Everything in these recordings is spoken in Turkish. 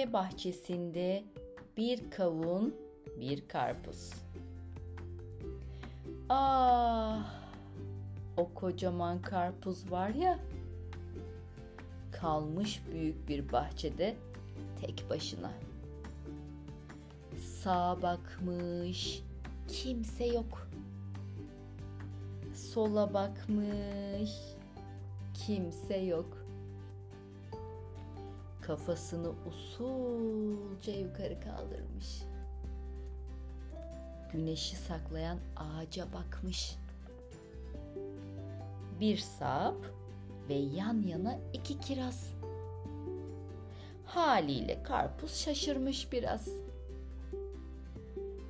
meyve bahçesinde bir kavun, bir karpuz. Ah, o kocaman karpuz var ya, kalmış büyük bir bahçede tek başına. Sağa bakmış, kimse yok. Sola bakmış, kimse yok. Kafasını usulca yukarı kaldırmış. Güneşi saklayan ağaca bakmış. Bir sap ve yan yana iki kiraz. Haliyle karpuz şaşırmış biraz.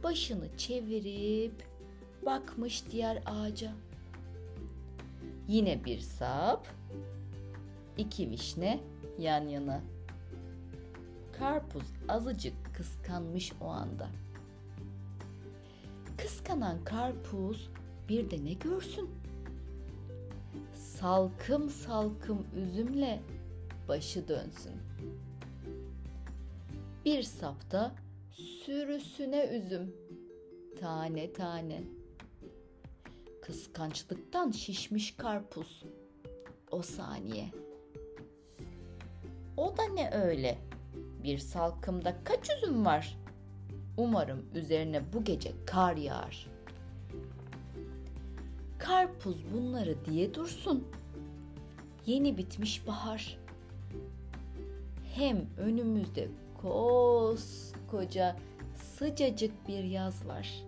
Başını çevirip bakmış diğer ağaca. Yine bir sap, iki vişne yan yana. Karpuz azıcık kıskanmış o anda. Kıskanan karpuz bir de ne görsün? Salkım salkım üzümle başı dönsün. Bir sapta sürüsüne üzüm, tane tane. Kıskançlıktan şişmiş karpuz o saniye. O da ne öyle? Bir salkımda kaç üzüm var? Umarım üzerine bu gece kar yağar. Karpuz bunları diye dursun. Yeni bitmiş bahar. Hem önümüzde koskoca sıcacık bir yaz var.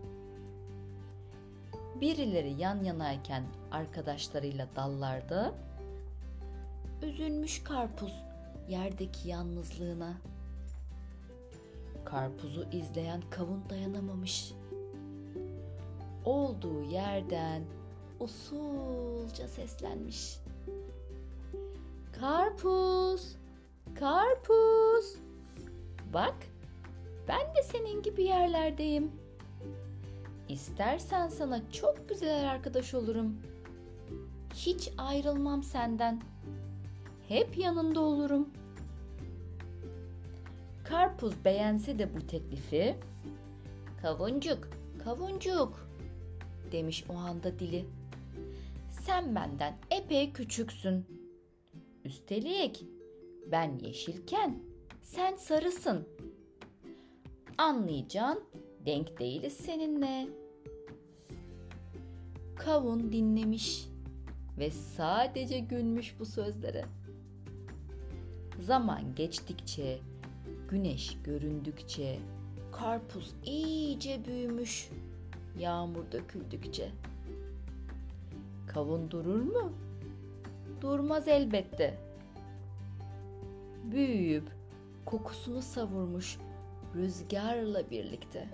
Birileri yan yanayken arkadaşlarıyla dallarda üzülmüş karpuz yerdeki yalnızlığına. Karpuzu izleyen kavun dayanamamış. Olduğu yerden usulca seslenmiş. Karpuz, karpuz. Bak, ben de senin gibi yerlerdeyim. İstersen sana çok güzel arkadaş olurum. Hiç ayrılmam senden. Hep yanında olurum. Karpuz beğense de bu teklifi, kavuncuk, kavuncuk demiş o anda dili. Sen benden epey küçüksün. Üstelik ben yeşilken sen sarısın. Anlayacağın denk değiliz seninle. Kavun dinlemiş ve sadece gülmüş bu sözlere. Zaman geçtikçe, güneş göründükçe, karpuz iyice büyümüş, yağmur döküldükçe. Kavun durur mu? Durmaz elbette. Büyüyüp kokusunu savurmuş rüzgarla birlikte.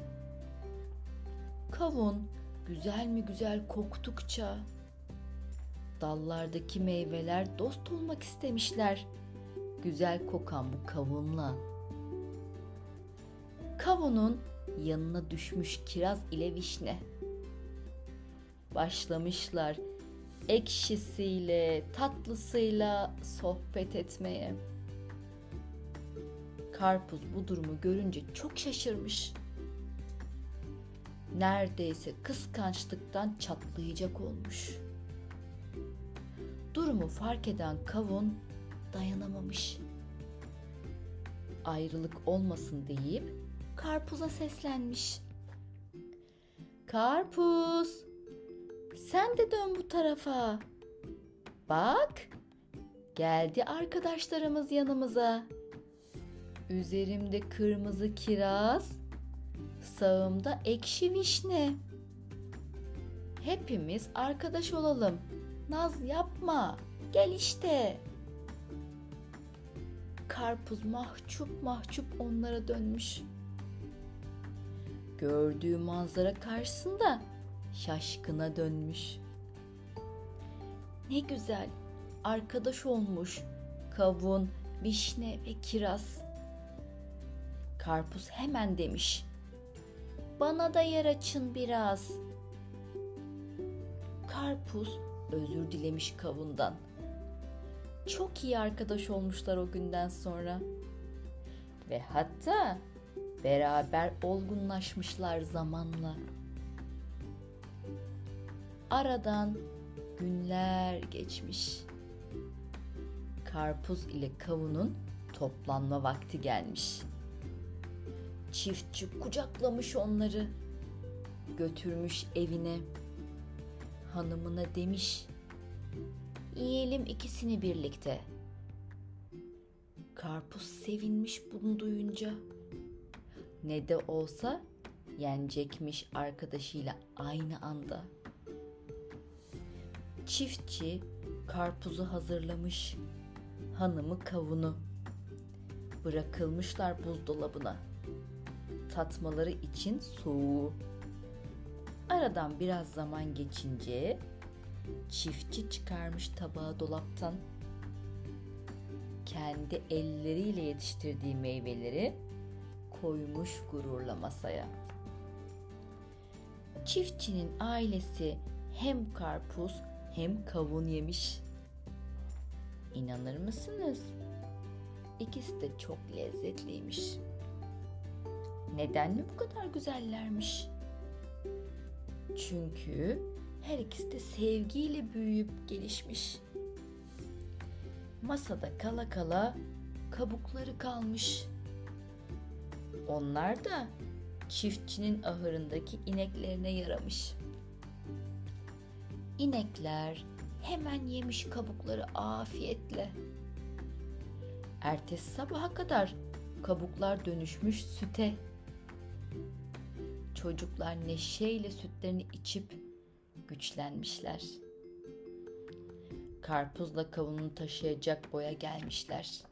Kavun güzel mi güzel koktukça dallardaki meyveler dost olmak istemişler güzel kokan bu kavunla. Kavunun yanına düşmüş kiraz ile vişne. Başlamışlar ekşisiyle, tatlısıyla sohbet etmeye. Karpuz bu durumu görünce çok şaşırmış. Neredeyse kıskançlıktan çatlayacak olmuş. Durumu fark eden kavun dayanamamış. Ayrılık olmasın deyip karpuza seslenmiş. Karpuz, sen de dön bu tarafa. Bak, geldi arkadaşlarımız yanımıza. Üzerimde kırmızı kiraz, sağımda ekşi vişne. Hepimiz arkadaş olalım. Naz yapma. Gel işte. Karpuz mahcup mahcup onlara dönmüş. Gördüğü manzara karşısında şaşkına dönmüş. Ne güzel arkadaş olmuş kavun, vişne ve kiraz. Karpuz hemen demiş. Bana da yer açın biraz. Karpuz özür dilemiş kavundan. Çok iyi arkadaş olmuşlar o günden sonra. ve hatta beraber olgunlaşmışlar zamanla. Aradan günler geçmiş. Karpuz ile kavunun toplanma vakti gelmiş. Çiftçi kucaklamış onları, götürmüş evine. Hanımına demiş, yiyelim ikisini birlikte. Karpuz sevinmiş bunu duyunca. Ne de olsa yenecekmiş arkadaşıyla aynı anda. Çiftçi karpuzu hazırlamış, hanımı kavunu. Bırakılmışlar buzdolabına. Tatmaları için soğuğu. Aradan biraz zaman geçince çiftçi çıkarmış tabağı dolaptan. Kendi elleriyle yetiştirdiği meyveleri koymuş gururla masaya. Çiftçinin ailesi hem karpuz hem kavun yemiş. İnanır mısınız? İkisi de çok lezzetliymiş. Neden mi bu kadar güzellermiş? Çünkü her ikisi de sevgiyle büyüyüp gelişmiş. Masada kala kala kabukları kalmış. Onlar da çiftçinin ahırındaki ineklerine yaramış. İnekler hemen yemiş kabukları afiyetle. Ertesi sabaha kadar kabuklar dönüşmüş süte. Çocuklar neşeyle sütlerini içip güçlenmişler. Karpuzla kavunu taşıyacak boya gelmişler.